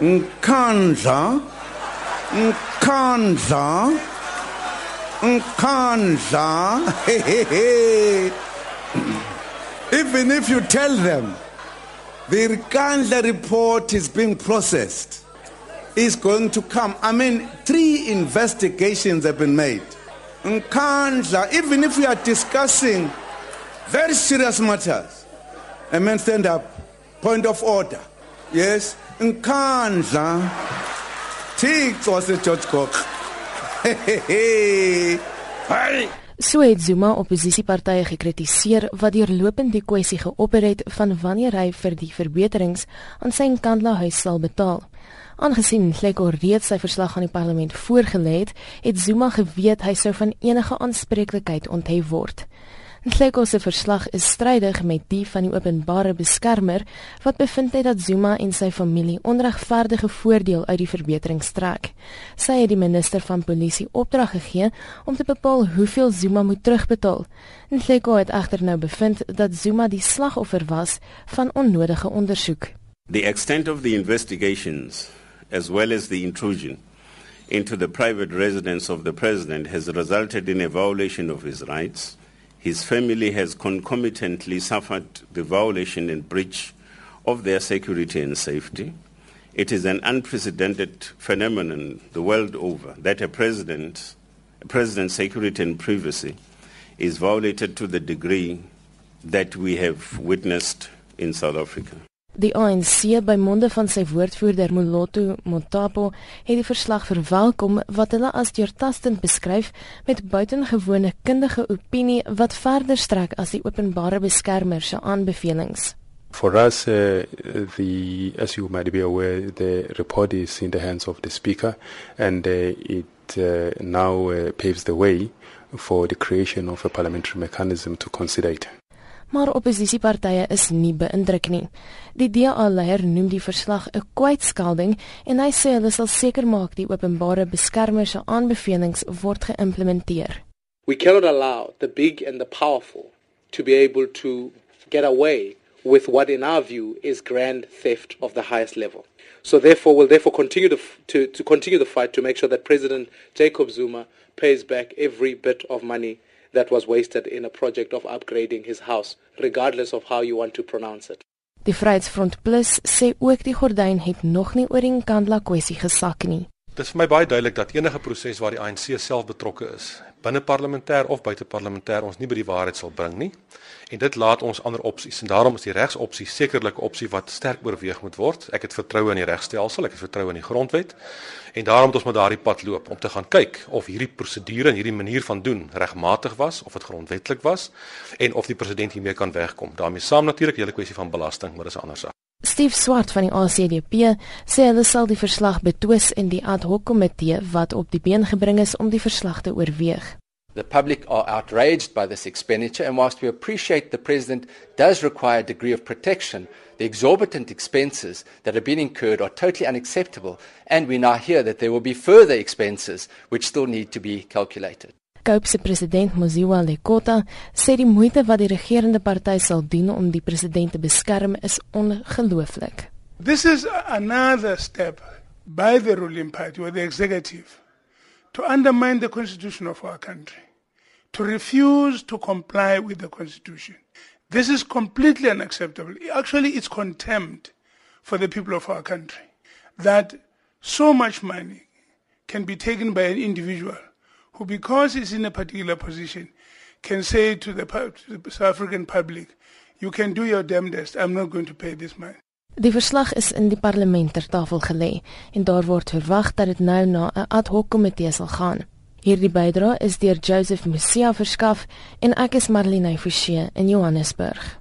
Nkandla Nkandla Nkandla Even if you tell them the Nkandla report is being processed is going to come. I mean, three investigations have been made. Nkandla, even if we are discussing very serious matters, a man stand up, point of order. Yes, Nkandla, Thixo waseGeorge Cook. Hey. So het Zuma opposisiepartye gekritiseer wat deurlopend die kwessie geopper het van wanneer hy vir die verbeterings aan sy Nkandla huis sal betaal. Aangesien Gleko reeds sy verslag aan die parlement voorgelê het, het Zuma geweet hy sou van enige aanspreeklikheid onthef word. Nhleko se verslag is strydig met die van die openbare beskermer wat bevind het dat Zuma en sy familie onregverdige voordeel uit die verbeterings trek. Sy het die minister van polisie opdrag gegee om te bepaal hoeveel Zuma moet terugbetaal. Nhleko het egter nou bevind dat Zuma die slagoffer was van onnodige ondersoek. The extent of the investigations as well as the intrusion into the private residence of the president has resulted in a violation of his rights. His family has concomitantly suffered the violation and breach of their security and safety. It is an unprecedented phenomenon the world over that a president, a president's security and privacy is violated to the degree that we have witnessed in South Africa. Die ANC by monde van sy woordvoerder Moloto Motapo het die verslag verwelkom wat hulle as deurtastend beskryf met buitengewone kundige opinie wat verder strek as die openbare beskermer se aanbevelings. For us, uh, the as you might be aware, the report is in the hands of the speaker, and uh, it uh, now uh, paves the way for the creation of a parliamentary mechanism to consider it maar oppositiepartye is nie beïndruk nie. Die DA-leier noem die verslag 'n kwytskalding en hy sê hulle sal seker maak die openbare beskermer se aanbevelings word geïmplementeer. We cannot allow the big and the powerful to be able to get away with what in our view is grand theft of the highest level. So therefore we'll therefore continue to, to, to continue the fight to make sure that President Jacob Zuma pays back every bit of money that was wasted in a project of upgrading his house, regardless of how you want to pronounce it. Die Vryheidsfront Plus sê ook die gordyn het nog nie oor die Nkandla kwessie gesak nie. Dit is vir my baie duidelik dat enige proses waar die ANC self betrokke is, binne parlementêr of buite parlementêr ons nie by die waarheid sal bring nie. En dit laat ons ander opsies en daarom is die regsopsie sekerlik 'n opsie wat sterk oorweeg moet word. Ek het vertroue in die regstelsel, ek het vertroue in die grondwet. En daarom moet ons maar daardie pad loop om te gaan kyk of hierdie prosedure en hierdie manier van doen regmatig was of dit grondwetlik was en of die president hiermee kan wegkom. daarmee saam natuurlik die hele kwessie van belasting, maar dis 'n ander saak. Steve Swart van die ACDP sê hulle sal die verslag betwis in die ad hoc komitee wat op die been gebring is om die verslag te oorweeg. The public are outraged by this expenditure, and whilst we appreciate the President does require a degree of protection, the exorbitant expenses that have been incurred are totally unacceptable, and we now hear that there will be further expenses which still need to be calculated. Se president Lekota sê die moeite wat die regerende party sal doen om die president te beskerm is ongelooflik. This is another step by the ruling party or the executive to undermine the constitution of our country. to refuse to comply with the Constitution. This is completely unacceptable. Actually, it's contempt for the people of our country that so much money can be taken by an individual who, because he's in a particular position, can say to the, to the South African public, you can do your damnedest, I'm not going to pay this money. Die verslag is in die parlement ter tafel gelê en daar word verwag dat dit nou na 'n ad hoc komitee sal gaan. Hierdie bydra is deur Joseph Musia verskaf en ek is Marlene Forsie in Johannesburg.